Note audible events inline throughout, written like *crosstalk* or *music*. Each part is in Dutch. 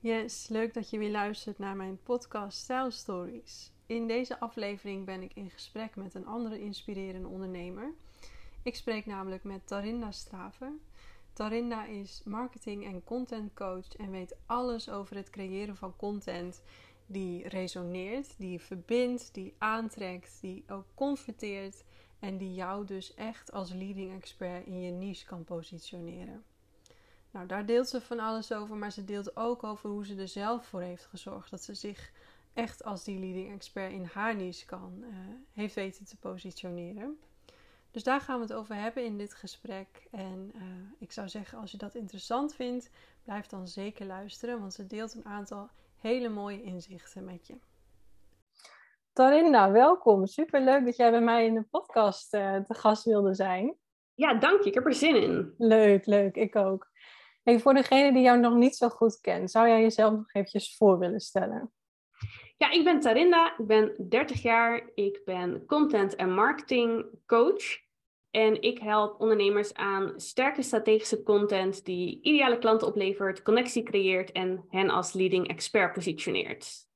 Yes, leuk dat je weer luistert naar mijn podcast Style Stories. In deze aflevering ben ik in gesprek met een andere inspirerende ondernemer. Ik spreek namelijk met Tarinda Straver. Tarinda is marketing- en content coach en weet alles over het creëren van content die resoneert, die verbindt, die aantrekt, die ook converteert en die jou dus echt als leading expert in je niche kan positioneren. Nou, daar deelt ze van alles over, maar ze deelt ook over hoe ze er zelf voor heeft gezorgd dat ze zich echt als die leading expert in haar niche kan, uh, heeft weten te positioneren. Dus daar gaan we het over hebben in dit gesprek. En uh, ik zou zeggen, als je dat interessant vindt, blijf dan zeker luisteren, want ze deelt een aantal hele mooie inzichten met je. Tarinda, welkom. Super leuk dat jij bij mij in de podcast uh, te gast wilde zijn. Ja, dank je. Ik heb er zin in. Leuk, leuk. Ik ook. Hey, voor degene die jou nog niet zo goed kent, zou jij jezelf nog eventjes voor willen stellen? Ja, ik ben Tarinda, ik ben 30 jaar, ik ben content- en marketing coach. En ik help ondernemers aan sterke strategische content die ideale klanten oplevert, connectie creëert en hen als leading expert positioneert.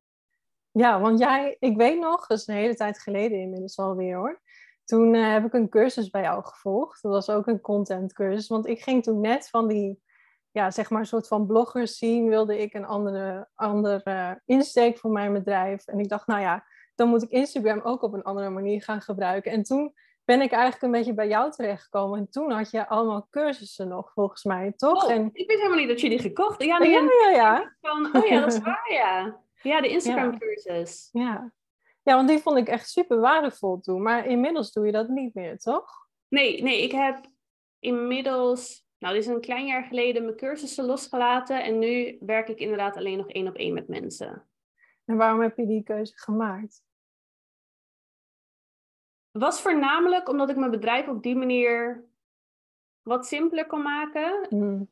Ja, want jij, ik weet nog, dat is een hele tijd geleden inmiddels alweer hoor. Toen uh, heb ik een cursus bij jou gevolgd. Dat was ook een content cursus, want ik ging toen net van die ja, zeg maar een soort van bloggers zien, wilde ik een andere, andere insteek voor mijn bedrijf. En ik dacht, nou ja, dan moet ik Instagram ook op een andere manier gaan gebruiken. En toen ben ik eigenlijk een beetje bij jou terechtgekomen. En toen had je allemaal cursussen nog, volgens mij, toch? Oh, en... Ik wist helemaal niet dat je die gekocht Ja, ja, ja, ja. Van, oh ja, dat is waar, ja. Ja, de *laughs* Instagram-cursus. Ja. ja, want die vond ik echt super waardevol toen. Maar inmiddels doe je dat niet meer, toch? Nee, nee, ik heb inmiddels nou, dit is een klein jaar geleden mijn cursussen losgelaten en nu werk ik inderdaad alleen nog één op één met mensen. En waarom heb je die keuze gemaakt? Was voornamelijk omdat ik mijn bedrijf op die manier wat simpeler kon maken. Mm.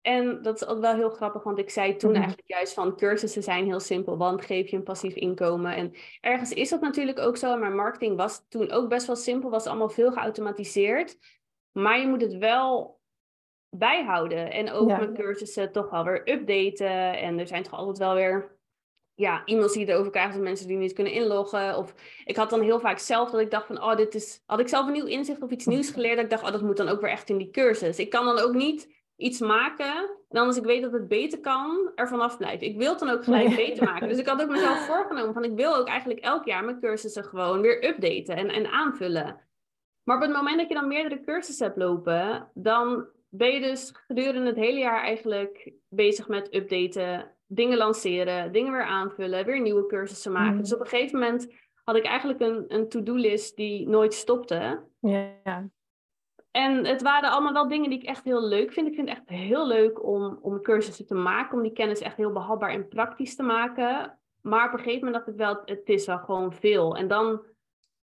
En dat is ook wel heel grappig, want ik zei toen mm. eigenlijk juist van cursussen zijn heel simpel, want geef je een passief inkomen. En ergens is dat natuurlijk ook zo, maar marketing was toen ook best wel simpel, was allemaal veel geautomatiseerd. Maar je moet het wel bijhouden. En ook mijn cursussen toch wel weer updaten. En er zijn toch altijd wel weer ja, e-mails die je erover krijgt van mensen die niet kunnen inloggen. Of ik had dan heel vaak zelf dat ik dacht van, oh, dit is... Had ik zelf een nieuw inzicht of iets nieuws geleerd, dat ik dacht, oh, dat moet dan ook weer echt in die cursus. Ik kan dan ook niet iets maken en dan als ik weet dat het beter kan, er vanaf blijven. Ik wil het dan ook gelijk beter maken. Dus ik had ook mezelf *laughs* voorgenomen van, ik wil ook eigenlijk elk jaar mijn cursussen gewoon weer updaten en, en aanvullen. Maar op het moment dat je dan meerdere cursussen hebt lopen, dan ben je dus gedurende het hele jaar eigenlijk bezig met updaten, dingen lanceren, dingen weer aanvullen, weer nieuwe cursussen maken. Mm. Dus op een gegeven moment had ik eigenlijk een, een to-do-list die nooit stopte. Ja. En het waren allemaal wel dingen die ik echt heel leuk vind. Ik vind het echt heel leuk om, om cursussen te maken, om die kennis echt heel behapbaar en praktisch te maken. Maar op een gegeven moment dacht ik wel, het is wel gewoon veel. En dan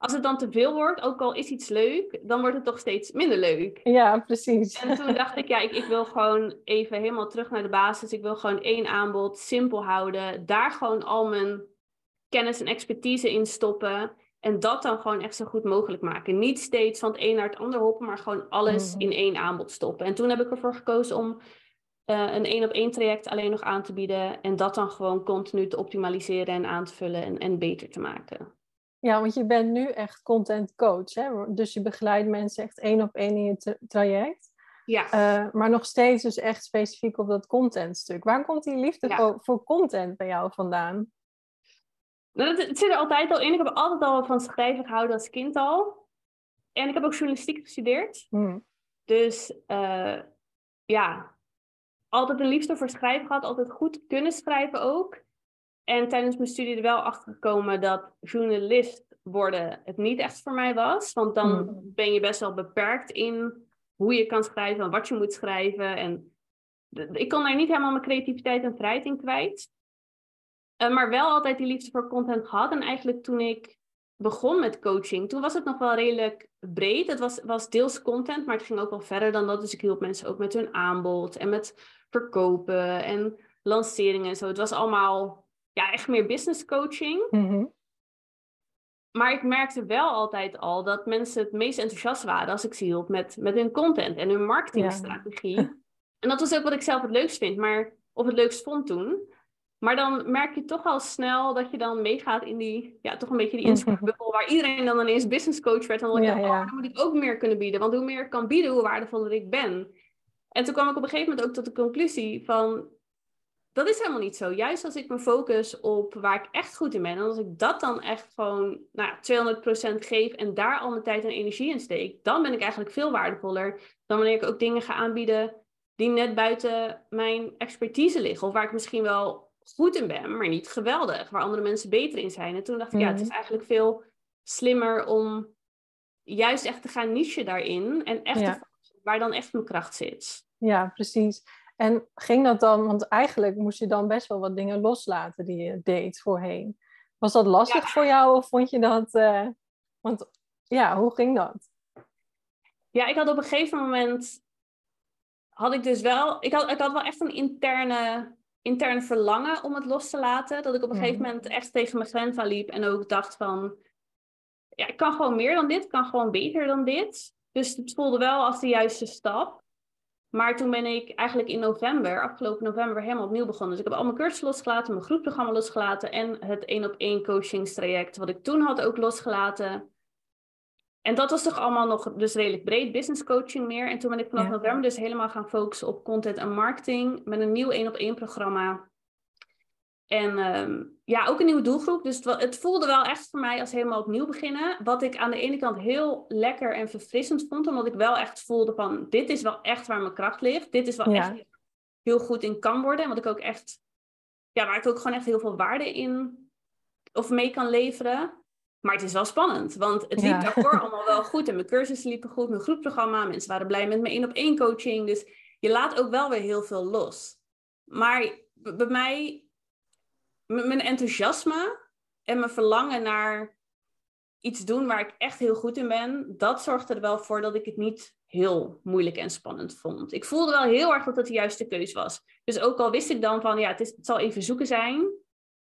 als het dan te veel wordt, ook al is iets leuk, dan wordt het toch steeds minder leuk. Ja, precies. En toen dacht ik, ja, ik, ik wil gewoon even helemaal terug naar de basis. Ik wil gewoon één aanbod, simpel houden. Daar gewoon al mijn kennis en expertise in stoppen. En dat dan gewoon echt zo goed mogelijk maken. Niet steeds van het een naar het ander hoppen, maar gewoon alles Mhm. in één aanbod stoppen. En toen heb ik ervoor gekozen om eh, een één op één traject alleen nog aan te bieden. En dat dan gewoon continu te optimaliseren en aan te vullen en, en beter te maken. Ja, want je bent nu echt content coach, hè? Dus je begeleidt mensen echt één op één in je tra- traject. Ja. Uh, maar nog steeds dus echt specifiek op dat contentstuk. Waar komt die liefde Ja. voor, content bij jou vandaan? Nou, dat, het zit er altijd al in. Ik heb altijd al van schrijven gehouden als kind al. En ik heb ook journalistiek gestudeerd. Hm. Dus eh, ja, altijd een liefde voor schrijven gehad. Altijd goed kunnen schrijven ook. En tijdens mijn studie er wel achter gekomen dat journalist worden het niet echt voor mij was. Want dan Hmm. ben je best wel beperkt in hoe je kan schrijven en wat je moet schrijven. En ik kon daar niet helemaal mijn creativiteit en vrijheid in kwijt. Eh, maar wel altijd die liefde voor content gehad. En eigenlijk toen ik begon met coaching, toen was het nog wel redelijk breed. Het was, was deels content, maar het ging ook wel verder dan dat. Dus ik hielp mensen ook met hun aanbod en met verkopen en lanceringen en zo. Het was allemaal ja, echt meer business coaching. Mhm. Maar ik merkte wel altijd al dat mensen het meest enthousiast waren als ik ze hielp met, met hun content en hun marketingstrategie. *laughs* En dat was ook wat ik zelf het leukst vind, maar of het leukst vond toen. Maar dan merk je toch al snel dat je dan meegaat in die, ja, toch een beetje die Instagram-bubbel, waar iedereen dan ineens business coach werd. En dan dacht ik, oh, dan moet ik ook meer kunnen bieden. Want hoe meer ik kan bieden, hoe waardevoller ik ben. En toen kwam ik op een gegeven moment ook tot de conclusie van, dat is helemaal niet zo. Juist als ik me focus op waar ik echt goed in ben, en als ik dat dan echt gewoon nou, 200% geef en daar al mijn tijd en energie in steek, dan ben ik eigenlijk veel waardevoller dan wanneer ik ook dingen ga aanbieden die net buiten mijn expertise liggen. Of waar ik misschien wel goed in ben, maar niet geweldig. Waar andere mensen beter in zijn. En toen dacht ik, ja, het is mhm. eigenlijk veel slimmer om juist echt te gaan niche daarin. En echt te waar dan echt mijn kracht zit. Ja, precies. En ging dat dan, want eigenlijk moest je dan best wel wat dingen loslaten die je deed voorheen. Was dat lastig voor jou of vond je dat, uh, want ja, hoe ging dat? Ja, ik had op een gegeven moment, had ik dus wel, ik had, ik had wel echt een interne, interne verlangen om het los te laten. Dat ik op een gegeven mhm. moment echt tegen mijn grens aan liep en ook dacht van, ja, ik kan gewoon meer dan dit, ik kan gewoon beter dan dit. Dus het voelde wel als de juiste stap. Maar toen ben ik eigenlijk in november, afgelopen november, helemaal opnieuw begonnen. Dus ik heb al mijn cursussen losgelaten, mijn groepprogramma losgelaten en het één op één coachingstraject wat ik toen had ook losgelaten. En dat was toch allemaal nog dus redelijk breed, business coaching meer. En toen ben ik vanaf november dus helemaal gaan focussen op content en marketing met een nieuw één op één programma. En ehm, ja, ook een nieuwe doelgroep. Dus het, het, voelde wel echt voor mij als helemaal opnieuw beginnen. Wat ik aan de ene kant heel lekker en verfrissend vond. Omdat ik wel echt voelde van, dit is wel echt waar mijn kracht ligt. Dit is wel echt heel goed in kan worden. En wat ik ook echt, ja, waar ik ook gewoon echt heel veel waarde in of mee kan leveren. Maar het is wel spannend, want het liep *laughs* daarvoor allemaal wel goed. En mijn cursussen liepen goed, mijn groepprogramma. Mensen waren blij met mijn één op één coaching. Dus je laat ook wel weer heel veel los. Maar bij mij mijn enthousiasme en mijn verlangen naar iets doen waar ik echt heel goed in ben, dat zorgde er wel voor dat ik het niet heel moeilijk en spannend vond. Ik voelde wel heel erg dat het de juiste keus was. Dus ook al wist ik dan van, ja, het, is, het zal even zoeken zijn,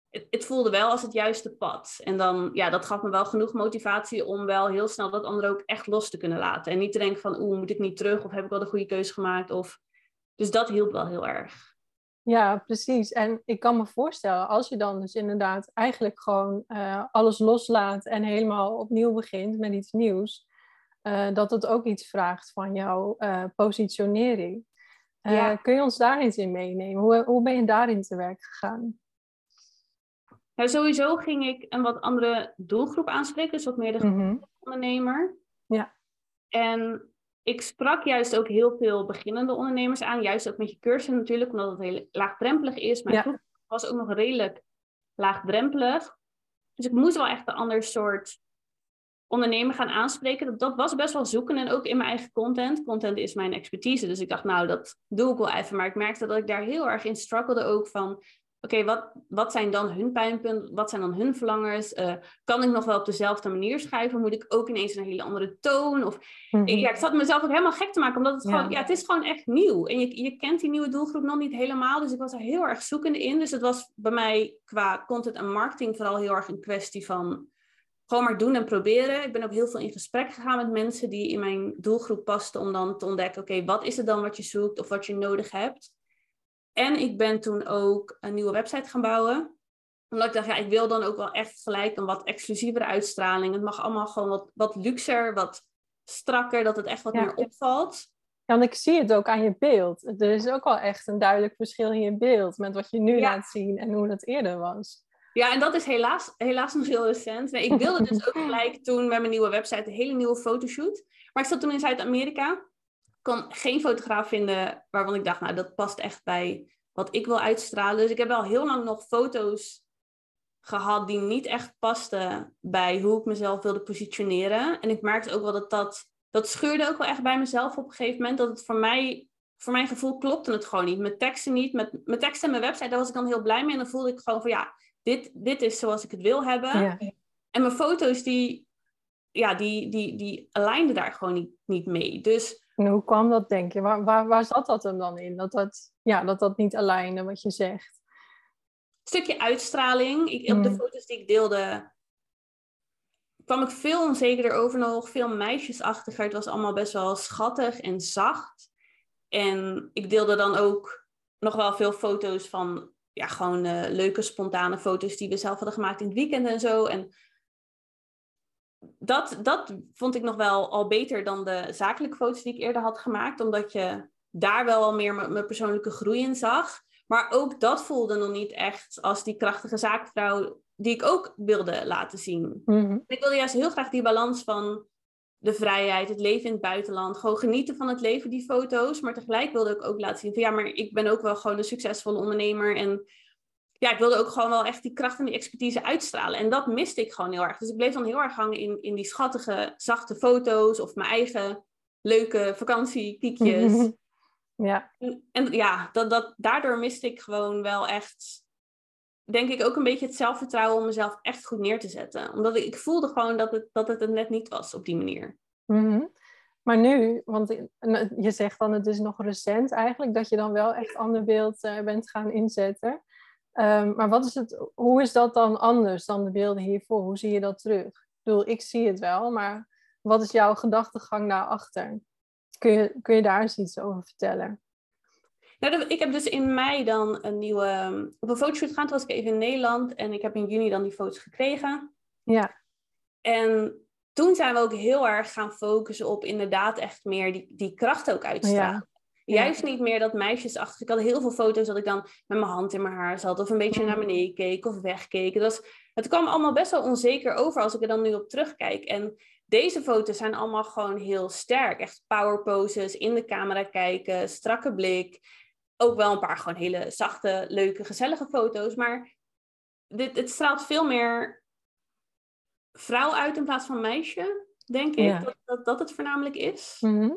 het, het, voelde wel als het juiste pad. En dan, ja, dat gaf me wel genoeg motivatie om wel heel snel dat andere ook echt los te kunnen laten. En niet te denken van, oeh, moet ik niet terug? Of heb ik wel de goede keuze gemaakt? Of... Dus dat hielp wel heel erg. Ja, precies. En ik kan me voorstellen, als je dan dus inderdaad eigenlijk gewoon uh, alles loslaat en helemaal opnieuw begint met iets nieuws, uh, dat het ook iets vraagt van jouw uh, positionering. Kun je ons daar eens in meenemen? Hoe, hoe ben je daarin te werk gegaan? Ja, sowieso ging ik een wat andere doelgroep aanspreken, dus wat meer de mhm. ondernemer. Ja. En ik sprak juist ook heel veel beginnende ondernemers aan. Juist ook met je cursus natuurlijk, omdat het heel laagdrempelig is. Mijn ja. was ook nog redelijk laagdrempelig. Dus ik moest wel echt een ander soort ondernemer gaan aanspreken. Dat, dat was best wel zoeken en ook in mijn eigen content. Content is mijn expertise, dus ik dacht nou, dat doe ik wel even. Maar ik merkte dat ik daar heel erg in struggelde ook van oké, wat, wat zijn dan hun pijnpunten? Wat zijn dan hun verlangers? Uh, kan ik nog wel op dezelfde manier schrijven? Moet ik ook ineens een hele andere toon? Of, mm ja, ik zat mezelf ook helemaal gek te maken, omdat het gewoon, ja, het is gewoon echt nieuw. En je, je kent die nieuwe doelgroep nog niet helemaal, dus ik was er heel erg zoekende in. Dus het was bij mij qua content en marketing vooral heel erg een kwestie van gewoon maar doen en proberen. Ik ben ook heel veel in gesprek gegaan met mensen die in mijn doelgroep pasten, om dan te ontdekken, oké, wat is het dan wat je zoekt of wat je nodig hebt? En ik ben toen ook een nieuwe website gaan bouwen. Omdat ik dacht, ja, ik wil dan ook wel echt gelijk een wat exclusievere uitstraling. Het mag allemaal gewoon wat, wat luxer, wat strakker, dat het echt wat meer opvalt. Ja, want ik zie het ook aan je beeld. Er is ook wel echt een duidelijk verschil in je beeld met wat je nu laat zien en hoe dat eerder was. Ja, en dat is helaas, helaas nog heel recent. Nee, ik wilde dus ook *laughs* gelijk toen met mijn nieuwe website een hele nieuwe fotoshoot. Maar ik zat toen in Zuid-Amerika kon geen fotograaf vinden waarvan ik dacht, nou, dat past echt bij wat ik wil uitstralen. Dus ik heb wel heel lang nog foto's gehad die niet echt pasten bij hoe ik mezelf wilde positioneren. En ik merkte ook wel dat dat, dat scheurde ook wel echt bij mezelf op een gegeven moment. Dat het voor mij, voor mijn gevoel klopte het gewoon niet. Met teksten niet, met, met teksten en mijn website, daar was ik dan heel blij mee. En dan voelde ik gewoon van ja, dit, dit is zoals ik het wil hebben. Ja. En mijn foto's die, ja, die, die, die alignden daar gewoon niet, niet mee. Dus en hoe kwam dat, denk je? Waar, waar, waar zat dat hem dan in? Dat dat, ja, dat, dat niet alignen wat je zegt. Een stukje uitstraling. Ik, Op de mm. foto's die ik deelde, kwam ik veel onzekerder over nog. Veel meisjesachtiger. Het was allemaal best wel schattig en zacht. En ik deelde dan ook nog wel veel foto's van ja, gewoon leuke spontane foto's die we zelf hadden gemaakt in het weekend en zo. En dat, dat vond ik nog wel al beter dan de zakelijke foto's die ik eerder had gemaakt. Omdat je daar wel al meer mijn persoonlijke groei in zag. Maar ook dat voelde nog niet echt als die krachtige zaakvrouw die ik ook wilde laten zien. Mhm. Ik wilde juist heel graag die balans van de vrijheid, het leven in het buitenland. Gewoon genieten van het leven, die foto's. Maar tegelijk wilde ik ook laten zien van ja, maar ik ben ook wel gewoon een succesvolle ondernemer. En ja, ik wilde ook gewoon wel echt die kracht en die expertise uitstralen. En dat miste ik gewoon heel erg. Dus ik bleef dan heel erg hangen in, in die schattige, zachte foto's of mijn eigen leuke vakantiepiekjes. *laughs* Ja. En, en ja, dat, dat, daardoor miste ik gewoon wel echt, denk ik, ook een beetje het zelfvertrouwen om mezelf echt goed neer te zetten. Omdat ik, ik voelde gewoon dat het, dat het het net niet was op die manier. Mhm. Maar nu, want je zegt dan het is nog recent eigenlijk, dat je dan wel echt ander beeld uh, bent gaan inzetten. Um, maar wat is het, hoe is dat dan anders dan de beelden hiervoor? Hoe zie je dat terug? Ik bedoel, ik zie het wel, maar wat is jouw gedachtegang daarachter? Kun je, kun je daar eens iets over vertellen? Nou, ik heb dus in mei dan een nieuwe... Ehm, op een fotoshoot gegaan, toen was ik even in Nederland. En ik heb in juni dan die foto's gekregen. Ja. En toen zijn we ook heel erg gaan focussen op inderdaad echt meer die, die kracht ook uitstralen. Juist niet meer dat meisjesachtig. Ik had heel veel foto's dat ik dan met mijn hand in mijn haar zat. Of een beetje naar beneden keek of wegkeek. Het, was, het kwam allemaal best wel onzeker over als ik er dan nu op terugkijk. En deze foto's zijn allemaal gewoon heel sterk. Echt power poses, in de camera kijken, strakke blik. Ook wel een paar gewoon hele zachte, leuke, gezellige foto's. Maar dit, het straalt veel meer vrouw uit in plaats van meisje, denk ik. Dat, dat, dat het voornamelijk is. Mhm.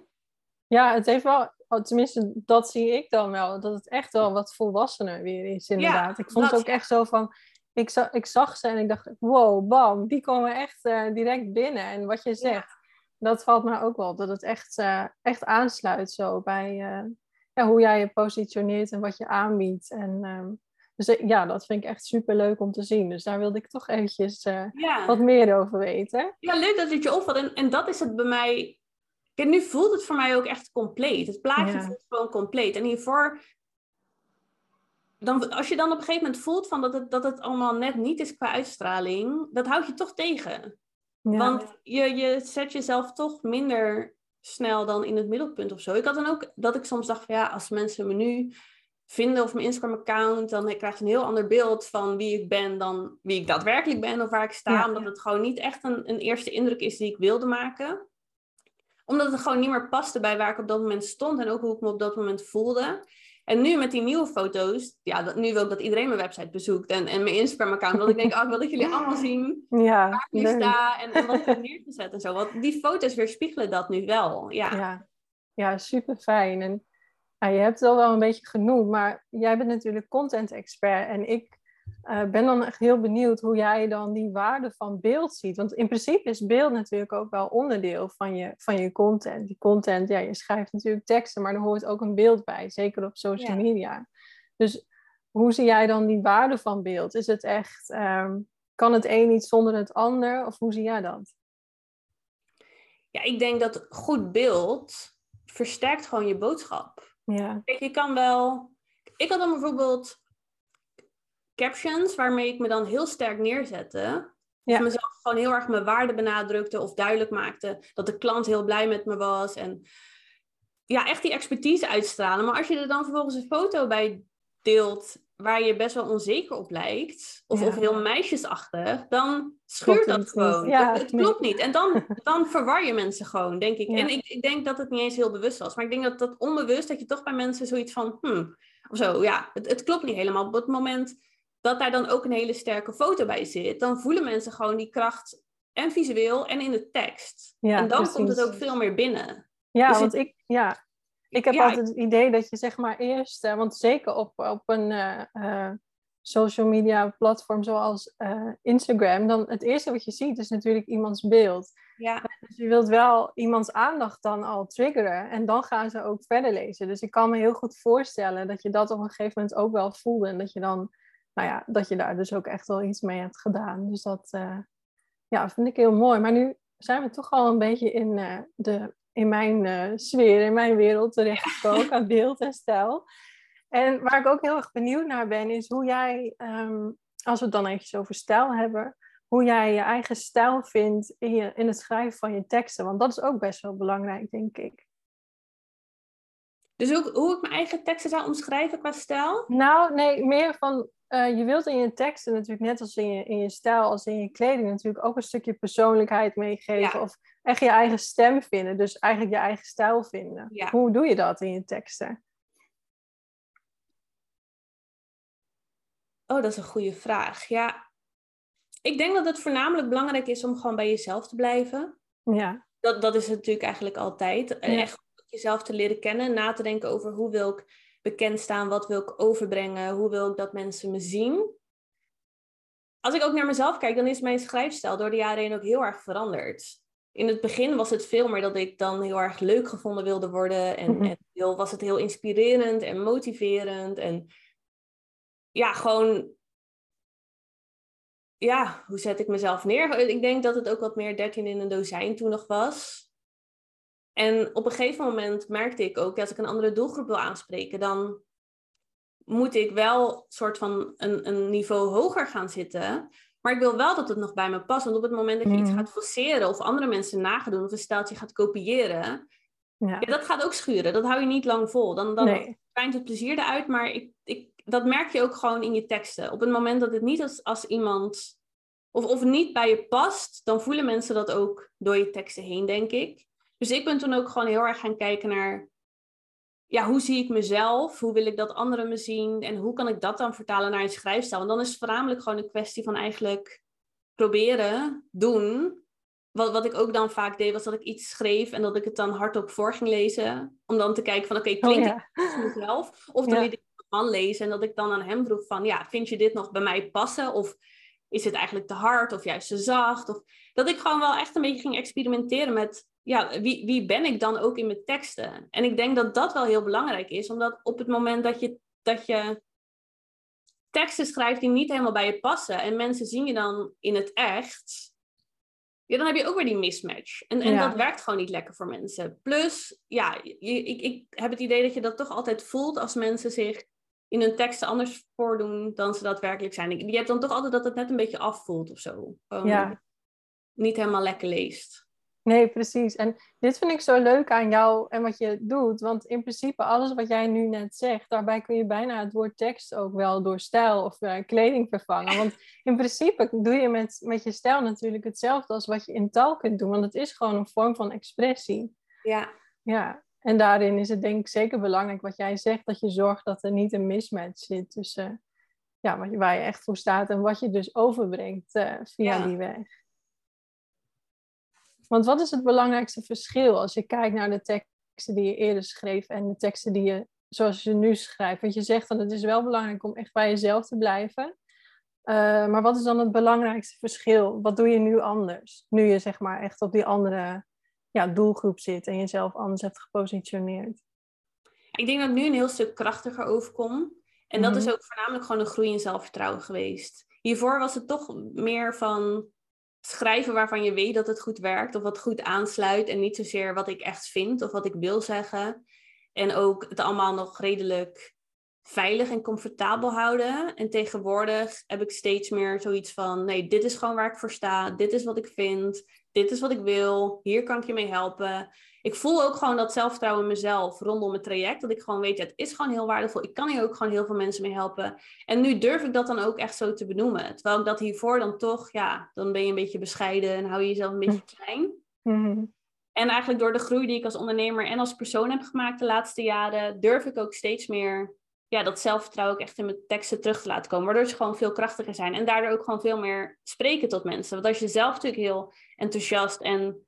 Ja, het heeft wel, oh, tenminste, dat zie ik dan wel. Dat het echt wel wat volwassener weer is, inderdaad. ik vond het ook echt zo van ik, zag, ik zag ze en ik dacht, wow, bam, die komen echt uh, direct binnen. En wat je zegt, dat valt me ook wel. Dat het echt, uh, echt aansluit zo bij uh, ja, hoe jij je positioneert en wat je aanbiedt. En, um, dus ja, dat vind ik echt super leuk om te zien. Dus daar wilde ik toch eventjes ja. wat meer over weten. Ja, leuk dat het je opvalt. En, en dat is het bij mij... Nu voelt het voor mij ook echt compleet. Het plaatje ja. voelt gewoon compleet. En hiervoor dan, als je dan op een gegeven moment voelt van dat, het, dat het allemaal net niet is qua uitstraling, dat houdt je toch tegen. Want je, je zet jezelf toch minder snel dan in het middelpunt of zo. Ik had dan ook dat ik soms dacht van ja, als mensen me nu vinden of mijn Instagram-account, dan krijg je een heel ander beeld van wie ik ben dan wie ik daadwerkelijk ben of waar ik sta. Omdat het gewoon niet echt een, een eerste indruk is die ik wilde maken. Omdat het gewoon niet meer paste bij waar ik op dat moment stond en ook hoe ik me op dat moment voelde. En nu met die nieuwe foto's, ja, dat, nu wil ik dat iedereen mijn website bezoekt en, en mijn Instagram-account. Want ik denk, oh, ik wil dat jullie allemaal zien *laughs* ja, waar ik nu sta en, en wat ik heb neergezet en zo. Want die foto's weerspiegelen dat nu wel, ja. Ja, ja super fijn. En ja, je hebt het al wel een beetje genoemd, maar jij bent natuurlijk content-expert en ik uh, ben dan echt heel benieuwd hoe jij dan die waarde van beeld ziet. Want in principe is beeld natuurlijk ook wel onderdeel van je, van je content. Die content, ja, je schrijft natuurlijk teksten, maar er hoort ook een beeld bij, zeker op social media. Dus hoe zie jij dan die waarde van beeld? Is het echt, um, kan het een niet zonder het ander? Of hoe zie jij dat? Ja, ik denk dat goed beeld versterkt gewoon je boodschap. Ja. Kijk, je kan wel. Ik had dan bijvoorbeeld captions waarmee ik me dan heel sterk neerzette. Ja. Mezelf gewoon heel erg mijn waarde benadrukte of duidelijk maakte dat de klant heel blij met me was. En ja, echt die expertise uitstralen. Maar als je er dan vervolgens een foto bij deelt waar je best wel onzeker op lijkt, of, of heel meisjesachtig, dan schuurt dat gewoon. Ja, het, klopt niet. En dan, *laughs* dan verwar je mensen gewoon, denk ik. En ik, ik denk dat het niet eens heel bewust was. Maar ik denk dat dat onbewust, dat je toch bij mensen zoiets van, hmm, of zo, ja, het, het klopt niet helemaal. Op het moment dat daar dan ook een hele sterke foto bij zit, dan voelen mensen gewoon die kracht en visueel en in de tekst. Ja, en dan komt het ook veel meer binnen. Ja, dus want ik, ja, ik heb altijd het idee dat je zeg maar eerst, uh, want zeker op, op een uh, uh, social media platform zoals Instagram, dan het eerste wat je ziet is natuurlijk iemands beeld. Ja. Dus je wilt wel iemands aandacht dan al triggeren en dan gaan ze ook verder lezen. Dus ik kan me heel goed voorstellen dat je dat op een gegeven moment ook wel voelde en dat je dan nou ja, dat je daar dus ook echt wel iets mee hebt gedaan. Dus dat uh, ja, vind ik heel mooi. Maar nu zijn we toch al een beetje in, uh, de, in mijn uh, sfeer, in mijn wereld terechtgekomen aan *laughs* beeld en stijl. En waar ik ook heel erg benieuwd naar ben, is hoe jij, ehm, als we het dan eventjes over stijl hebben, hoe jij je eigen stijl vindt in, je, in het schrijven van je teksten. Want dat is ook best wel belangrijk, denk ik. Dus hoe, hoe ik mijn eigen teksten zou omschrijven qua stijl? Nou, nee, meer van uh, je wilt in je teksten natuurlijk, net als in je, in je stijl, als in je kleding, natuurlijk ook een stukje persoonlijkheid meegeven. Of echt je eigen stem vinden. Dus eigenlijk je eigen stijl vinden. Ja. Hoe doe je dat in je teksten? Oh, dat is een goede vraag. Ja, ik denk dat het voornamelijk belangrijk is om gewoon bij jezelf te blijven. Ja. Dat, dat is natuurlijk eigenlijk altijd. Echt jezelf te leren kennen, na te denken over hoe wil ik bekend staan, wat wil ik overbrengen, hoe wil ik dat mensen me zien. Als ik ook naar mezelf kijk, dan is mijn schrijfstijl door de jaren heen ook heel erg veranderd. In het begin was het veel meer dat ik dan heel erg leuk gevonden wilde worden. En, mhm. en heel, was het heel inspirerend en motiverend. En ja, gewoon ja, hoe zet ik mezelf neer? Ik denk dat het ook wat meer 13 in een dozijn toen nog was. En op een gegeven moment merkte ik ook, als ik een andere doelgroep wil aanspreken, dan moet ik wel soort van een, een niveau hoger gaan zitten. Maar ik wil wel dat het nog bij me past. Want op het moment dat je iets mhm. gaat forceren of andere mensen nagedoen of een steltje gaat kopiëren, ja. ja. dat gaat ook schuren. Dat hou je niet lang vol. Dan, dan nee. het plezier eruit, maar ik, ik, dat merk je ook gewoon in je teksten. Op het moment dat het niet als, als iemand, of, of niet bij je past, dan voelen mensen dat ook door je teksten heen, denk ik. Dus ik ben toen ook gewoon heel erg gaan kijken naar, ja, hoe zie ik mezelf? Hoe wil ik dat anderen me zien? En hoe kan ik dat dan vertalen naar een schrijfstijl? Want dan is het voornamelijk gewoon een kwestie van eigenlijk proberen, doen. Wat, wat ik ook dan vaak deed, was dat ik iets schreef en dat ik het dan hardop voor ging lezen. Om dan te kijken van, oké, okay, klinkt oh, ja. mezelf? Of dan liet ik een man lezen en dat ik dan aan hem vroeg van, ja, vind je dit nog bij mij passen? Of is het eigenlijk te hard of juist te zacht? Of dat ik gewoon wel echt een beetje ging experimenteren met ja, wie, wie ben ik dan ook in mijn teksten? En ik denk dat dat wel heel belangrijk is, omdat op het moment dat je, dat je teksten schrijft die niet helemaal bij je passen en mensen zien je dan in het echt, ja, dan heb je ook weer die mismatch. En, en dat werkt gewoon niet lekker voor mensen. Plus, ja, je, ik, ik heb het idee dat je dat toch altijd voelt als mensen zich in hun teksten anders voordoen dan ze daadwerkelijk zijn. Je hebt dan toch altijd dat het net een beetje afvoelt of zo. ja. Niet helemaal lekker leest. Nee, precies. En dit vind ik zo leuk aan jou en wat je doet. Want in principe, alles wat jij nu net zegt, daarbij kun je bijna het woord tekst ook wel door stijl of uh, kleding vervangen. Want in principe doe je met, met je stijl natuurlijk hetzelfde als wat je in taal kunt doen. Want het is gewoon een vorm van expressie. Ja. Ja. En daarin is het denk ik zeker belangrijk wat jij zegt, dat je zorgt dat er niet een mismatch zit tussen ja, waar je echt voor staat en wat je dus overbrengt uh, via die weg. Want wat is het belangrijkste verschil als je kijkt naar de teksten die je eerder schreef en de teksten die je, zoals je nu schrijft? Want je zegt dat het is wel belangrijk om echt bij jezelf te blijven. Uh, maar wat is dan het belangrijkste verschil? Wat doe je nu anders? Nu je zeg maar echt op die andere ja, doelgroep zit en jezelf anders hebt gepositioneerd. Ik denk dat ik nu een heel stuk krachtiger overkom. En dat is mhm. ook voornamelijk gewoon een groei in zelfvertrouwen geweest. Hiervoor was het toch meer van schrijven waarvan je weet dat het goed werkt of wat goed aansluit en niet zozeer wat ik echt vind of wat ik wil zeggen. En ook het allemaal nog redelijk veilig en comfortabel houden. En tegenwoordig heb ik steeds meer zoiets van: nee, dit is gewoon waar ik voor sta, dit is wat ik vind, dit is wat ik wil, hier kan ik je mee helpen ik voel ook gewoon dat zelfvertrouwen in mezelf rondom het traject. Dat ik gewoon weet, het is gewoon heel waardevol. Ik kan hier ook gewoon heel veel mensen mee helpen. En nu durf ik dat dan ook echt zo te benoemen. Terwijl ik dat hiervoor dan toch, ja, dan ben je een beetje bescheiden en hou je jezelf een beetje hm. klein. Mhm. En eigenlijk door de groei die ik als ondernemer en als persoon heb gemaakt de laatste jaren, durf ik ook steeds meer ja, dat zelfvertrouwen ook echt in mijn teksten terug te laten komen. Waardoor ze gewoon veel krachtiger zijn. En daardoor ook gewoon veel meer spreken tot mensen. Want als je zelf natuurlijk heel enthousiast en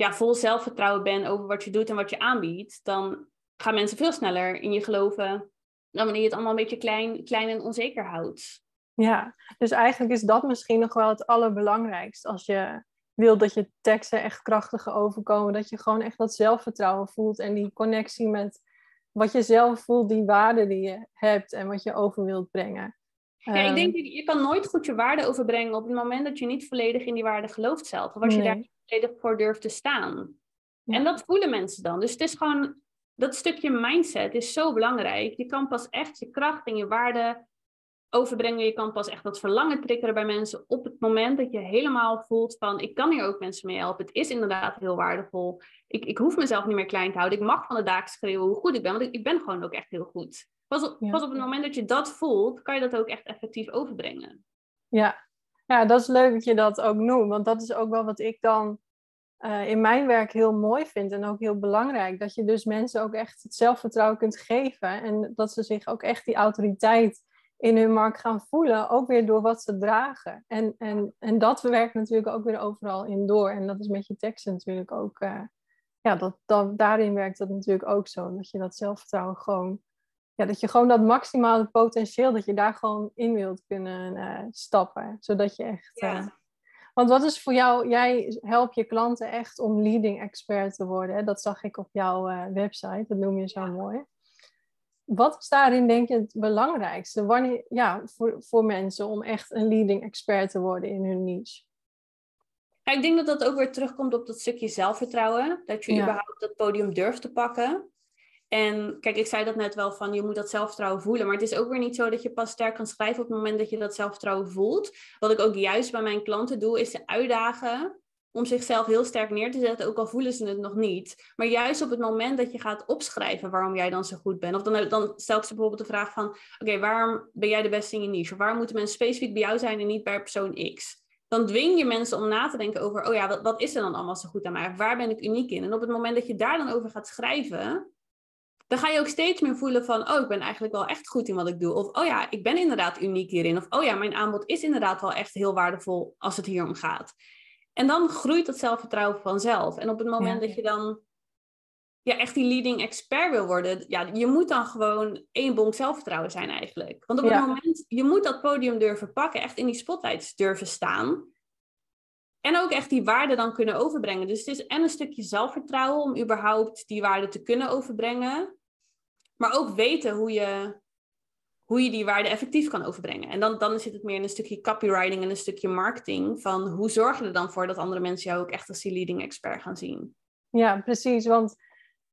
ja, vol zelfvertrouwen ben over wat je doet en wat je aanbiedt, dan gaan mensen veel sneller in je geloven dan wanneer je het allemaal een beetje klein, klein en onzeker houdt. Ja, dus eigenlijk is dat misschien nog wel het allerbelangrijkste. Als je wilt dat je teksten echt krachtiger overkomen, dat je gewoon echt dat zelfvertrouwen voelt en die connectie met wat je zelf voelt, die waarde die je hebt en wat je over wilt brengen. Ja, ik denk, ehm, je kan nooit goed je waarde overbrengen op het moment dat je niet volledig in die waarde gelooft zelf. Of als je daar volledig voor durft te staan. En dat voelen mensen dan. Dus het is gewoon dat stukje mindset is zo belangrijk. Je kan pas echt je kracht en je waarde overbrengen. Je kan pas echt dat verlangen triggeren bij mensen op het moment dat je helemaal voelt van ik kan hier ook mensen mee helpen. Het is inderdaad heel waardevol. Ik, ik hoef mezelf niet meer klein te houden. Ik mag van de daken schreeuwen hoe goed ik ben, want ik, ik ben gewoon ook echt heel goed. Pas op, pas op het moment dat je dat voelt, kan je dat ook echt effectief overbrengen. Ja. Ja, dat is leuk dat je dat ook noemt, want dat is ook wel wat ik dan uh, in mijn werk heel mooi vind en ook heel belangrijk. Dat je dus mensen ook echt het zelfvertrouwen kunt geven en dat ze zich ook echt die autoriteit in hun markt gaan voelen, ook weer door wat ze dragen. En, en, en dat werkt natuurlijk ook weer overal in door. En dat is met je teksten natuurlijk ook, uh, ja, dat, dat, daarin werkt dat natuurlijk ook zo. Dat je dat zelfvertrouwen gewoon, ja, dat je gewoon dat maximale potentieel, dat je daar gewoon in wilt kunnen uh, stappen. Zodat je echt... Ja. Want wat is voor jou, jij helpt je klanten echt om leading expert te worden. Hè? Dat zag ik op jouw uh, website, dat noem je zo mooi. Wat is daarin denk je het belangrijkste wanneer, ja, voor, voor mensen om echt een leading expert te worden in hun niche? ik denk dat dat ook weer terugkomt op dat stukje zelfvertrouwen. Dat je überhaupt dat podium durft te pakken. En kijk, ik zei dat net wel van je moet dat zelfvertrouwen voelen. Maar het is ook weer niet zo dat je pas sterk kan schrijven op het moment dat je dat zelfvertrouwen voelt. Wat ik ook juist bij mijn klanten doe, is ze uitdagen om zichzelf heel sterk neer te zetten, ook al voelen ze het nog niet. Maar juist op het moment dat je gaat opschrijven waarom jij dan zo goed bent. Of dan, dan ze bijvoorbeeld de vraag van, oké, waarom ben jij de beste in je niche? Of waarom moeten mensen specifiek bij jou zijn en niet bij persoon X? Dan dwing je mensen om na te denken over, oh ja, wat, wat is er dan allemaal zo goed aan mij? Waar ben ik uniek in? En op het moment dat je daar dan over gaat schrijven, dan ga je ook steeds meer voelen van, oh, ik ben eigenlijk wel echt goed in wat ik doe. Of, oh ja, ik ben inderdaad uniek hierin. Of, oh ja, mijn aanbod is inderdaad wel echt heel waardevol als het hier om gaat. En dan groeit dat zelfvertrouwen vanzelf. En op het moment dat je dan ja, echt die leading expert wil worden, ja, je moet dan gewoon één bonk zelfvertrouwen zijn eigenlijk. Want op het moment, je moet dat podium durven pakken, echt in die spotlights durven staan. En ook echt die waarde dan kunnen overbrengen. Dus het is en een stukje zelfvertrouwen om überhaupt die waarde te kunnen overbrengen. Maar ook weten hoe je hoe je die waarde effectief kan overbrengen. En dan, dan zit het meer in een stukje copywriting en een stukje marketing. Van hoe zorg je er dan voor dat andere mensen jou ook echt als die leading expert gaan zien? Ja, precies. Want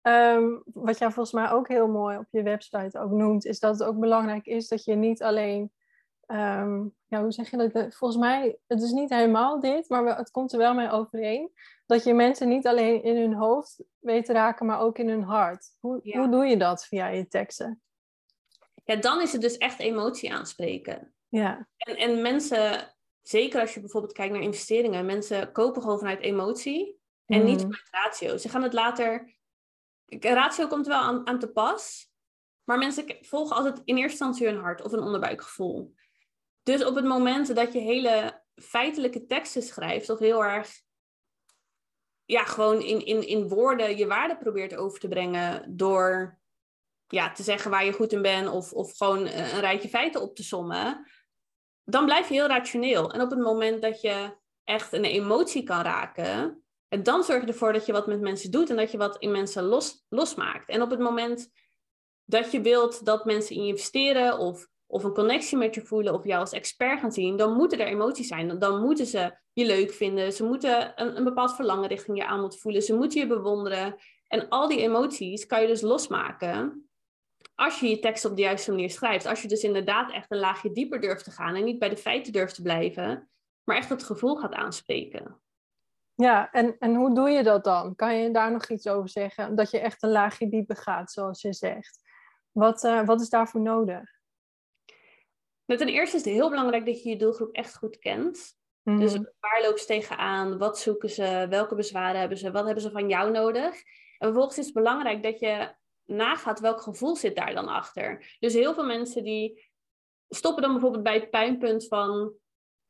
ehm, wat jij volgens mij ook heel mooi op je website ook noemt, is dat het ook belangrijk is dat je niet alleen. Ehm, ja, hoe zeg je dat? Volgens mij, het is niet helemaal dit, maar het komt er wel mee overeen. Dat je mensen niet alleen in hun hoofd weet te raken, maar ook in hun hart. Hoe, hoe doe je dat via je teksten? ja, dan is het dus echt emotie aanspreken. Ja. En, en mensen, zeker als je bijvoorbeeld kijkt naar investeringen, mensen kopen gewoon vanuit emotie en niet mhm. vanuit ratio. Ze gaan het later. Ratio komt wel aan, aan te pas, maar mensen volgen altijd in eerste instantie hun hart of een onderbuikgevoel. Dus op het moment dat je hele feitelijke teksten schrijft, of heel erg ja, gewoon in, in, in woorden je waarde probeert over te brengen door ja, te zeggen waar je goed in bent of, of gewoon een rijtje feiten op te sommen, dan blijf je heel rationeel. En op het moment dat je echt een emotie kan raken, dan zorg je ervoor dat je wat met mensen doet en dat je wat in mensen los, losmaakt. En op het moment dat je wilt dat mensen in je investeren of, of een connectie met je voelen of jou als expert gaan zien, dan moeten er emoties zijn. Dan moeten ze je leuk vinden. Ze moeten een, een bepaald verlangen richting je aanbod voelen. Ze moeten je bewonderen. En al die emoties kan je dus losmaken als je je tekst op de juiste manier schrijft, als je dus inderdaad echt een laagje dieper durft te gaan en niet bij de feiten durft te blijven, maar echt het gevoel gaat aanspreken. Ja, en, en hoe doe je dat dan? Kan je daar nog iets over zeggen? Dat je echt een laagje dieper gaat, zoals je zegt. Wat, uh, wat is daarvoor nodig? Nou, ten eerste is het heel belangrijk dat je je doelgroep echt goed kent. Dus mhm. waar lopen ze tegenaan? Wat zoeken ze? Welke bezwaren hebben ze? Wat hebben ze van jou nodig? En vervolgens is het belangrijk dat je nagaat welk gevoel zit daar dan achter. Dus heel veel mensen die stoppen dan bijvoorbeeld bij het pijnpunt van,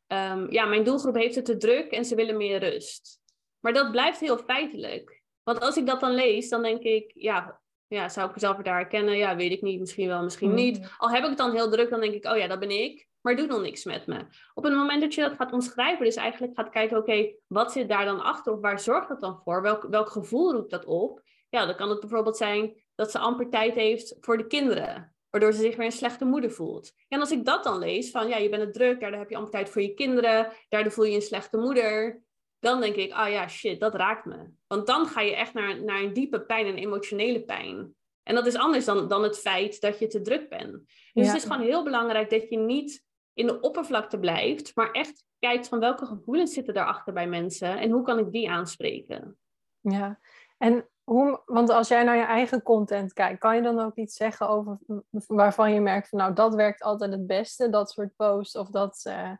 um, ja, mijn doelgroep heeft het te druk en ze willen meer rust. Maar dat blijft heel feitelijk. Want als ik dat dan lees, dan denk ik, ja, ja zou ik mezelf daar herkennen? Ja, weet ik niet, misschien wel, misschien niet. Al heb ik het dan heel druk, dan denk ik, oh ja, dat ben ik. Maar doe nog niks met me. Op het moment dat je dat gaat omschrijven, dus eigenlijk gaat kijken, oké, wat zit daar dan achter? Of waar zorgt dat dan voor? Welk, welk gevoel roept dat op? Ja, dan kan het bijvoorbeeld zijn dat ze amper tijd heeft voor de kinderen. Waardoor ze zich weer een slechte moeder voelt. En als ik dat dan lees, van ja, je bent het druk, daardoor heb je amper tijd voor je kinderen, daardoor voel je een slechte moeder. Dan denk ik, ah oh ja, shit, dat raakt me. Want dan ga je echt naar, naar een diepe pijn, een emotionele pijn. En dat is anders dan, dan het feit dat je te druk bent. Dus het is gewoon heel belangrijk dat je niet in de oppervlakte blijft, maar echt kijkt van welke gevoelens zitten daarachter bij mensen en hoe kan ik die aanspreken. Ja, en hoe, want als jij naar je eigen content kijkt, kan je dan ook iets zeggen over waarvan je merkt van nou dat werkt altijd het beste, dat soort posts of dat, uh,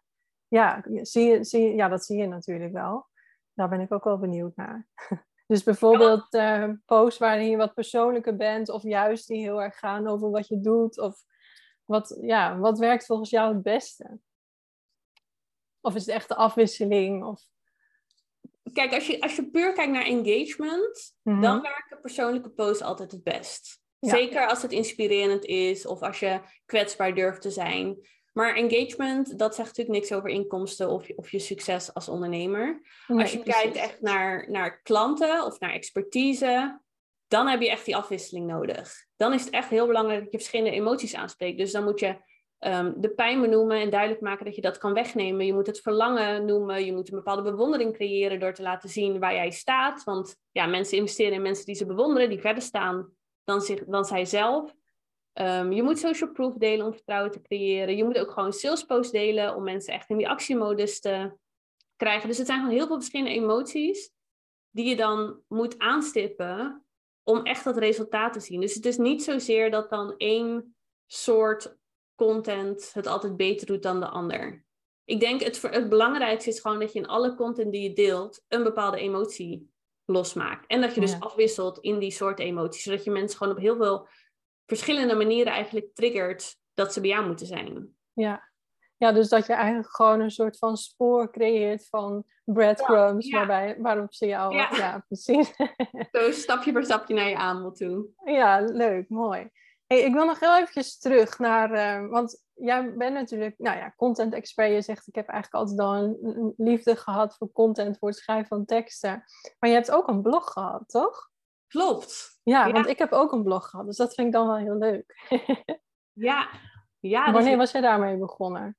ja, zie je, zie je, ja, dat zie je natuurlijk wel. Daar ben ik ook wel benieuwd naar. *laughs* Dus bijvoorbeeld uh, posts waarin je wat persoonlijker bent, of juist die heel erg gaan over wat je doet, of wat, ja, wat werkt volgens jou het beste? Of is het echt de afwisseling? Of... Kijk, als je, als je puur kijkt naar engagement, mhm. dan werken persoonlijke posts altijd het best. Zeker als het inspirerend is of als je kwetsbaar durft te zijn. Maar engagement, dat zegt natuurlijk niks over inkomsten of, of je succes als ondernemer. als je kijkt echt naar, naar klanten of naar expertise, dan heb je echt die afwisseling nodig. Dan is het echt heel belangrijk dat je verschillende emoties aanspreekt. Dus dan moet je um, de pijn benoemen en duidelijk maken dat je dat kan wegnemen. Je moet het verlangen noemen. Je moet een bepaalde bewondering creëren door te laten zien waar jij staat. Want ja, mensen investeren in mensen die ze bewonderen, die verder staan dan, zich, dan zijzelf. Um, je moet social proof delen om vertrouwen te creëren. Je moet ook gewoon sales posts delen om mensen echt in die actiemodus te krijgen. Dus het zijn gewoon heel veel verschillende emoties die je dan moet aanstippen om echt dat resultaat te zien. Dus het is niet zozeer dat dan één soort content het altijd beter doet dan de ander. Ik denk het, het belangrijkste is gewoon dat je in alle content die je deelt een bepaalde emotie losmaakt. En dat je dus afwisselt in die soort emoties, zodat je mensen gewoon op heel veel verschillende manieren eigenlijk triggert dat ze bij jou moeten zijn. Ja. ja, dus dat je eigenlijk gewoon een soort van spoor creëert van breadcrumbs, waarbij, waarop ze jou... Ja, ja precies. *laughs* Zo stapje voor stapje naar je aanbod toe. Ja, leuk, mooi. Hey, ik wil nog heel eventjes terug naar, uh, want jij bent natuurlijk, nou ja, content expert. Je zegt, ik heb eigenlijk altijd al een, liefde gehad voor content, voor het schrijven van teksten. Maar je hebt ook een blog gehad, toch? Klopt. Ja, want ik heb ook een blog gehad, dus dat vind ik dan wel heel leuk. *laughs* ja. ja Wanneer was je daarmee begonnen?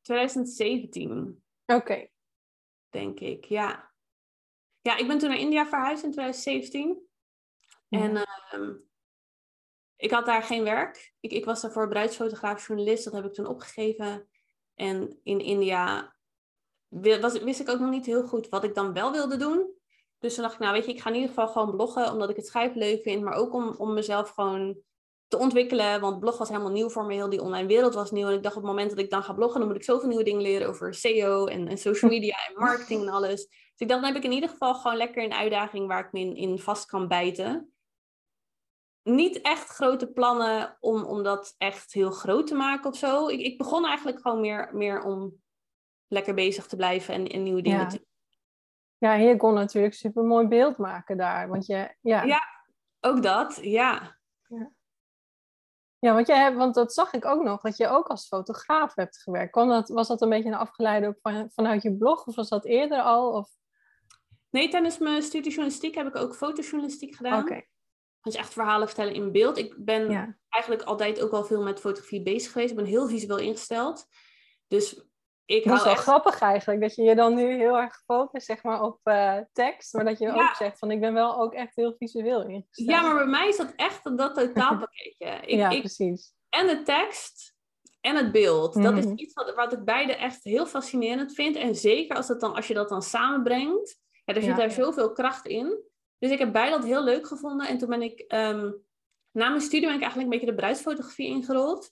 2017. Oké. Denk ik, ja. Ja, ik ben toen naar India verhuisd in 2017. En ehm, ik had daar geen werk. Ik, ik was daarvoor bruidsfotograaf, journalist. Dat heb ik toen opgegeven. En in India was, wist ik ook nog niet heel goed wat ik dan wel wilde doen. Dus toen dacht ik, nou weet je, ik ga in ieder geval gewoon bloggen, omdat ik het schrijven leuk vind. Maar ook om, om mezelf gewoon te ontwikkelen. Want blog was helemaal nieuw voor me. Heel die online wereld was nieuw. En ik dacht op het moment dat ik dan ga bloggen, dan moet ik zoveel nieuwe dingen leren over SEO en, en social *laughs* media en marketing en alles. Dus ik dacht, dan heb ik in ieder geval gewoon lekker een uitdaging waar ik me in, in vast kan bijten niet echt grote plannen om, om dat echt heel groot te maken of zo. Ik, ik begon eigenlijk gewoon meer, meer om lekker bezig te blijven en, en nieuwe dingen ja. te Ja, je kon natuurlijk super mooi beeld maken daar. Want je, ja. ja, ook dat, ja. ja. Ja, want, hebt, want dat zag ik ook nog, dat je ook als fotograaf hebt gewerkt. Kwam dat, was dat een beetje een afgeleide van, vanuit je blog of was dat eerder al? Of? Nee, tijdens mijn studie journalistiek heb ik ook fotojournalistiek gedaan. Oké. Dus echt verhalen vertellen in beeld. Ik ben eigenlijk altijd ook al veel met fotografie bezig geweest. Ik ben heel visueel ingesteld. Dus ik dat is wel grappig eigenlijk, dat je je dan nu heel erg focust zeg maar, op uh, tekst, maar dat je ook zegt van ik ben wel ook echt heel visueel ingesteld. Ja, maar bij mij is dat echt dat totaalpakketje. *laughs* Ik, ja, precies. En de tekst en het beeld. Dat is mhm. iets wat, wat ik beide echt heel fascinerend vind. En zeker als, dat dan, als je dat dan samenbrengt, ja, er zit daar zoveel kracht in. Dus ik heb beide dat heel leuk gevonden. En toen ben ik, um, na mijn studie ben ik eigenlijk een beetje de bruidsfotografie ingerold.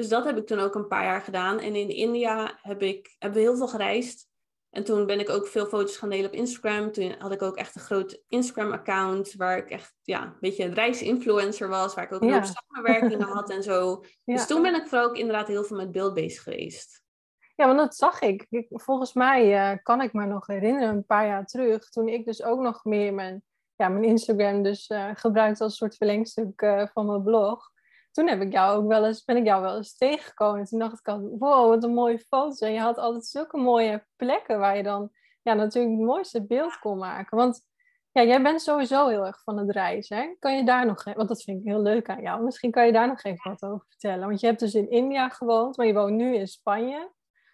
Dus dat heb ik toen ook een paar jaar gedaan. En in India heb ik, hebben we heel veel gereisd. En toen ben ik ook veel foto's gaan delen op Instagram. Toen had ik ook echt een groot Instagram-account waar ik echt ja, een beetje een reisinfluencer was. Waar ik ook ja. samenwerkingen had en zo. *laughs* Dus toen ben ik vooral ook inderdaad heel veel met beeld bezig geweest. Ja, want dat zag ik. Volgens mij uh, kan ik me nog herinneren, een paar jaar terug, toen ik dus ook nog meer mijn ja, mijn Instagram dus uh, gebruikt als een soort verlengstuk uh, van mijn blog. Toen heb ik jou ook wel eens, ben ik jou wel eens tegengekomen. En toen dacht ik al, wow, wat een mooie foto. En je had altijd zulke mooie plekken waar je dan ja, natuurlijk het mooiste beeld kon maken. Want ja, jij bent sowieso heel erg van het reizen. Hè? Kan je daar nog, want dat vind ik heel leuk aan jou. Misschien kan je daar nog even wat over vertellen. Want je hebt dus in India gewoond, maar je woont nu in Spanje.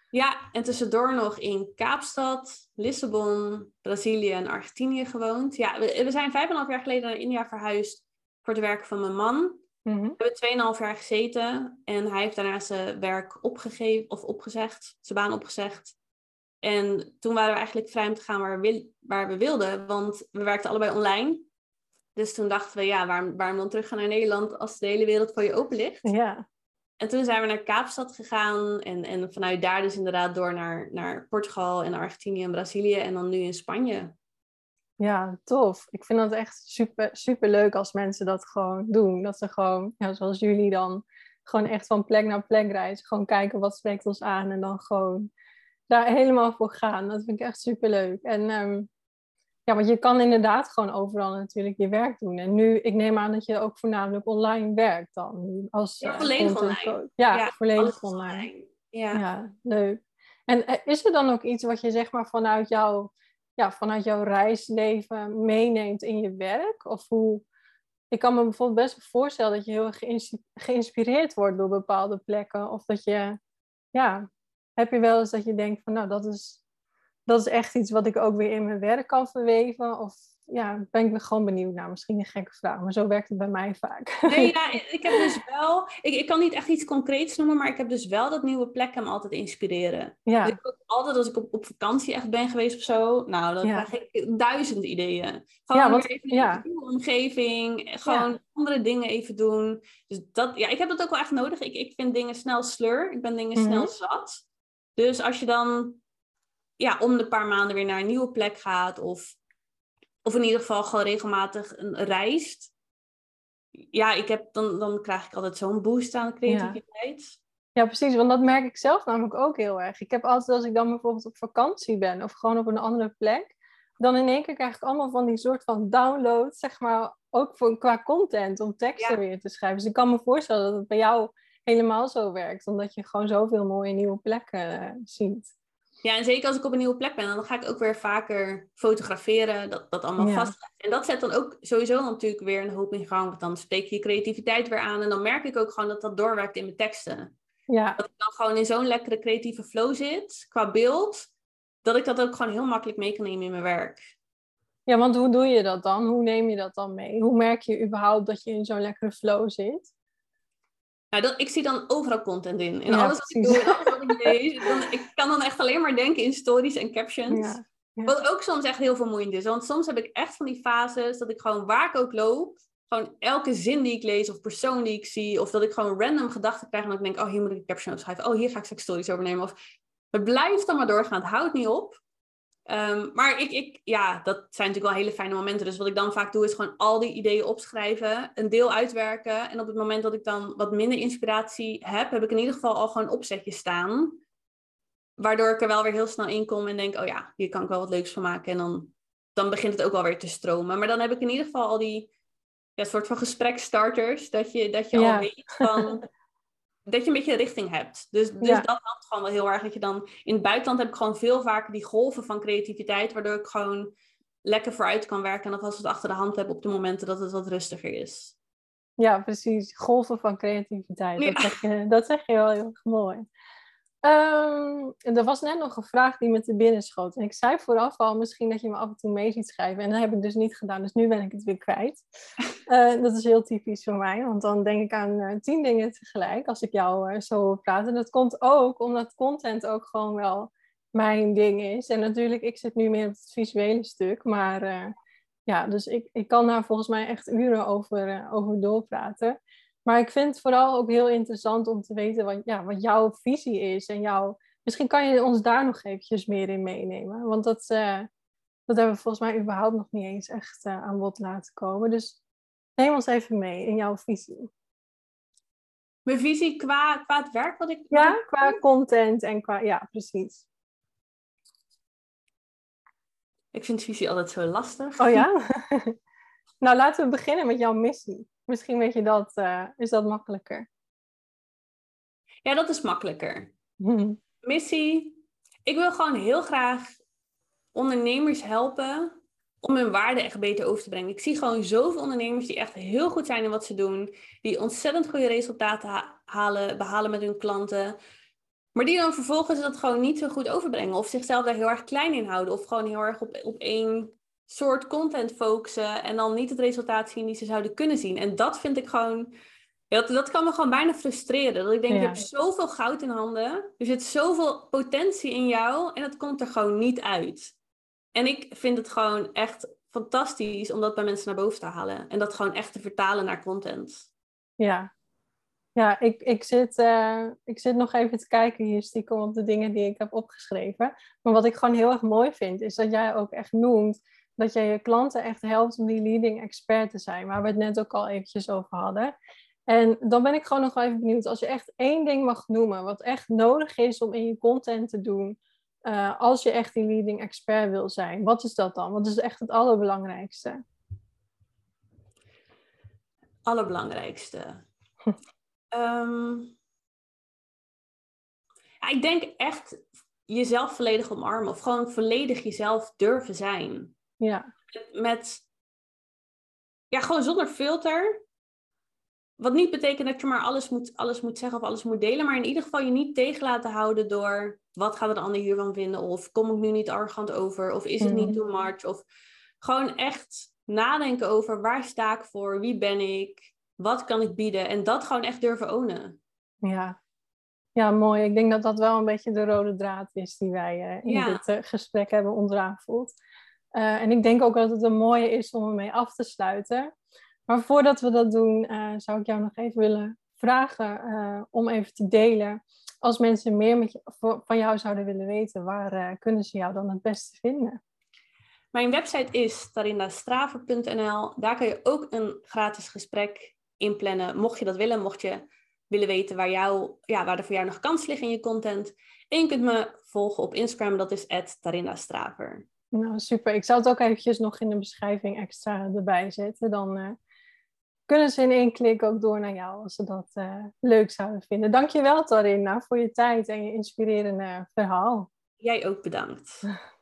Ja, en tussendoor nog in Kaapstad, Lissabon, Brazilië en Argentinië gewoond. Ja, we, we zijn vijf en half jaar geleden naar India verhuisd voor het werk van mijn man. Mhm. We hebben 2,5 jaar gezeten en hij heeft daarna zijn werk opgegeven of opgezegd, zijn baan opgezegd. En toen waren we eigenlijk vrij om te gaan waar we, waar we wilden, want we werkten allebei online. Dus toen dachten we, ja, waarom, waarom dan terug gaan naar Nederland als de hele wereld voor je open ligt? Ja. En toen zijn we naar Kaapstad gegaan en, en vanuit daar dus inderdaad door naar, naar Portugal en Argentinië en Brazilië en dan nu in Spanje. Ja, tof. Ik vind dat echt super, super leuk als mensen dat gewoon doen. Dat ze gewoon, ja, zoals jullie dan, gewoon echt van plek naar plek reizen. Gewoon kijken wat spreekt ons aan en dan gewoon daar helemaal voor gaan. Dat vind ik echt super leuk. En ehm, ja, want je kan inderdaad gewoon overal natuurlijk je werk doen. En nu, ik neem aan dat je ook voornamelijk online werkt dan. Als, Ja, eh, volledig content online. Ja, Ja, volledig online. Ja. Ja, leuk. En eh, is er dan ook iets wat je zeg maar vanuit jouw, ja, vanuit jouw reisleven meeneemt in je werk? Of hoe... Ik kan me bijvoorbeeld best voorstellen dat je heel erg geïns- geïnspireerd wordt door bepaalde plekken. Of dat je, ja, heb je wel eens dat je denkt van nou, dat is, dat is echt iets wat ik ook weer in mijn werk kan verweven? Of ja, ben ik er gewoon benieuwd naar. Misschien een gekke vraag, maar zo werkt het bij mij vaak. Nee, *laughs* ja, ik heb dus wel, ik, ik kan niet echt iets concreets noemen, maar ik heb dus wel dat nieuwe plekken me altijd inspireren. Dus ja, ik ook altijd als ik op, op vakantie echt ben geweest of zo, nou, dan Ja. krijg ik duizend ideeën. Gewoon Ja, want- even ja. een nieuwe omgeving, gewoon andere dingen even doen. Dus dat, ja, ik heb dat ook wel echt nodig. Ik, ik vind dingen snel sleur, ik ben dingen Mhm. snel zat. Dus als je dan ja, om de paar maanden weer naar een nieuwe plek gaat of, of in ieder geval gewoon regelmatig een, reist. Ja, ik heb, dan, dan krijg ik altijd zo'n boost aan creativiteit. Ja, precies, want dat merk ik zelf namelijk ook heel erg. Ik heb altijd, als ik dan bijvoorbeeld op vakantie ben of gewoon op een andere plek, dan in één keer krijg ik allemaal van die soort van download, zeg maar, ook voor, qua content om teksten Ja. weer te schrijven. Dus ik kan me voorstellen dat het bij jou helemaal zo werkt, omdat je gewoon zoveel mooie nieuwe plekken eh, ziet. Ja, en zeker als ik op een nieuwe plek ben, dan ga ik ook weer vaker fotograferen, dat, dat allemaal Ja. vast. En dat zet dan ook sowieso natuurlijk weer een hoop in gang, want dan spreek je je creativiteit weer aan. En dan merk ik ook gewoon dat dat doorwerkt in mijn teksten. Ja, Dat ik dan gewoon in zo'n lekkere creatieve flow zit, qua beeld, dat ik dat ook gewoon heel makkelijk mee kan nemen in mijn werk. ja, want hoe doe je dat dan? Hoe neem je dat dan mee? Hoe merk je überhaupt dat je in zo'n lekkere flow zit? Nou, dat, ik zie dan overal content in. In Ja, alles wat ik doe, in alles wat ik lees. Dan, ik kan dan echt alleen maar denken in stories en captions. Ja, ja. Wat ook soms echt heel vermoeiend is. Want soms heb ik echt van die fases dat ik gewoon waar ik ook loop, gewoon elke zin die ik lees of persoon die ik zie, of dat ik gewoon random gedachten krijg en dat ik denk, oh hier moet ik een caption op schrijven. Oh hier ga ik straks stories overnemen. Of het blijft dan maar doorgaan. Het houdt niet op. Ehm, maar ik, ik, ja, dat zijn natuurlijk wel hele fijne momenten. Dus wat ik dan vaak doe, is gewoon al die ideeën opschrijven, een deel uitwerken. En op het moment dat ik dan wat minder inspiratie heb, heb ik in ieder geval al gewoon opzetjes staan. Waardoor ik er wel weer heel snel in kom en denk, oh ja, hier kan ik wel wat leuks van maken. En dan, dan begint het ook wel weer te stromen. Maar dan heb ik in ieder geval al die ja, soort van gesprekstarters. Dat je, dat je Ja. al weet van, *laughs* dat je een beetje richting hebt. Dus, dus Ja. dat helpt gewoon wel heel erg. Dat je dan, in het buitenland heb ik gewoon veel vaker die golven van creativiteit. Waardoor ik gewoon lekker vooruit kan werken. En alvast het achter de hand heb op de momenten dat het wat rustiger is. Ja, precies. Golven van creativiteit. Ja. Dat, zeg je, dat zeg je wel heel erg mooi. Ehm, er was net nog een vraag die me te binnen schoot. En ik zei vooraf al misschien dat je me af en toe mee ziet schrijven. En dat heb ik dus niet gedaan. Dus nu ben ik het weer kwijt. *laughs* Eh, dat is heel typisch voor mij. Want dan denk ik aan eh, tien dingen tegelijk als ik jou eh, zo hoor praten. Dat komt ook omdat content ook gewoon wel mijn ding is. En natuurlijk, ik zit nu meer op het visuele stuk. Maar ja, dus ik, ik kan daar volgens mij echt uren over, over doorpraten. Maar ik vind het vooral ook heel interessant om te weten wat, ja, wat jouw visie is. En jouw, misschien kan je ons daar nog eventjes meer in meenemen. Want dat, eh, dat hebben we volgens mij überhaupt nog niet eens echt eh, aan bod laten komen. Dus neem ons even mee in jouw visie. Mijn visie qua, qua het werk wat ik... Ja, qua content en qua... Ja, precies. Ik vind visie altijd zo lastig. Oh ja? *laughs* nou, laten we beginnen met jouw missie. Misschien weet je dat, eh, is dat makkelijker. Ja, dat is makkelijker. Hm. missie. Ik wil gewoon heel graag ondernemers helpen om hun waarde echt beter over te brengen. Ik zie gewoon zoveel ondernemers die echt heel goed zijn in wat ze doen, die ontzettend goede resultaten ha- halen, behalen met hun klanten, maar die dan vervolgens dat gewoon niet zo goed overbrengen of zichzelf daar heel erg klein in houden of gewoon heel erg op, op één soort content focussen en dan niet het resultaat zien die ze zouden kunnen zien. En dat vind ik gewoon, dat, dat kan me gewoon bijna frustreren. Dat ik denk, je hebt zoveel goud in handen, er zit zoveel potentie in jou en dat komt er gewoon niet uit. En ik vind het gewoon echt fantastisch om dat bij mensen naar boven te halen en dat gewoon echt te vertalen naar content. Ja, ja, ik, ik, zit, uh, ik zit nog even te kijken hier stiekem op de dingen die ik heb opgeschreven. Maar wat ik gewoon heel erg mooi vind, is dat jij ook echt noemt dat jij je klanten echt helpt om die leading expert te zijn, waar we het net ook al eventjes over hadden. En dan ben ik gewoon nog wel even benieuwd, als je echt één ding mag noemen, wat echt nodig is om in je content te doen, uh, als je echt die leading expert wil zijn, wat is dat dan? Wat is echt het allerbelangrijkste? Allerbelangrijkste. um, *laughs* ja, ik denk echt jezelf volledig omarmen of gewoon volledig jezelf durven zijn. Ja. Met, ja, gewoon zonder filter. Wat niet betekent dat je maar alles moet, alles moet zeggen of alles moet delen, maar in ieder geval je niet tegen laten houden door wat gaat de ander hiervan vinden of kom ik nu niet arrogant over of is het niet mhm. too much of gewoon echt nadenken over waar sta ik voor, wie ben ik, wat kan ik bieden en dat gewoon echt durven ownen. Ja. Ja, mooi. Ik denk dat dat wel een beetje de rode draad is die wij uh, in dit uh, gesprek hebben ontrafeld. Uh, en ik denk ook dat het een mooie is om ermee af te sluiten. Maar voordat we dat doen, zou ik jou nog even willen vragen om even te delen. Als mensen meer met je, van jou zouden willen weten, waar kunnen ze jou dan het beste vinden? Mijn website is tarindastraver.nl. Daar kan je ook een gratis gesprek inplannen, mocht je dat willen, mocht je willen weten waar, jou, ja, waar er voor jou nog kans liggen in je content. En je kunt me volgen op Instagram, dat is @tarindastraver. Nou, super. Ik zal het ook eventjes nog in de beschrijving extra erbij zetten. Dan uh, kunnen ze in één klik ook door naar jou als ze dat uh, leuk zouden vinden. Dankjewel Tarinda voor je tijd en je inspirerende verhaal. Jij ook bedankt. *laughs*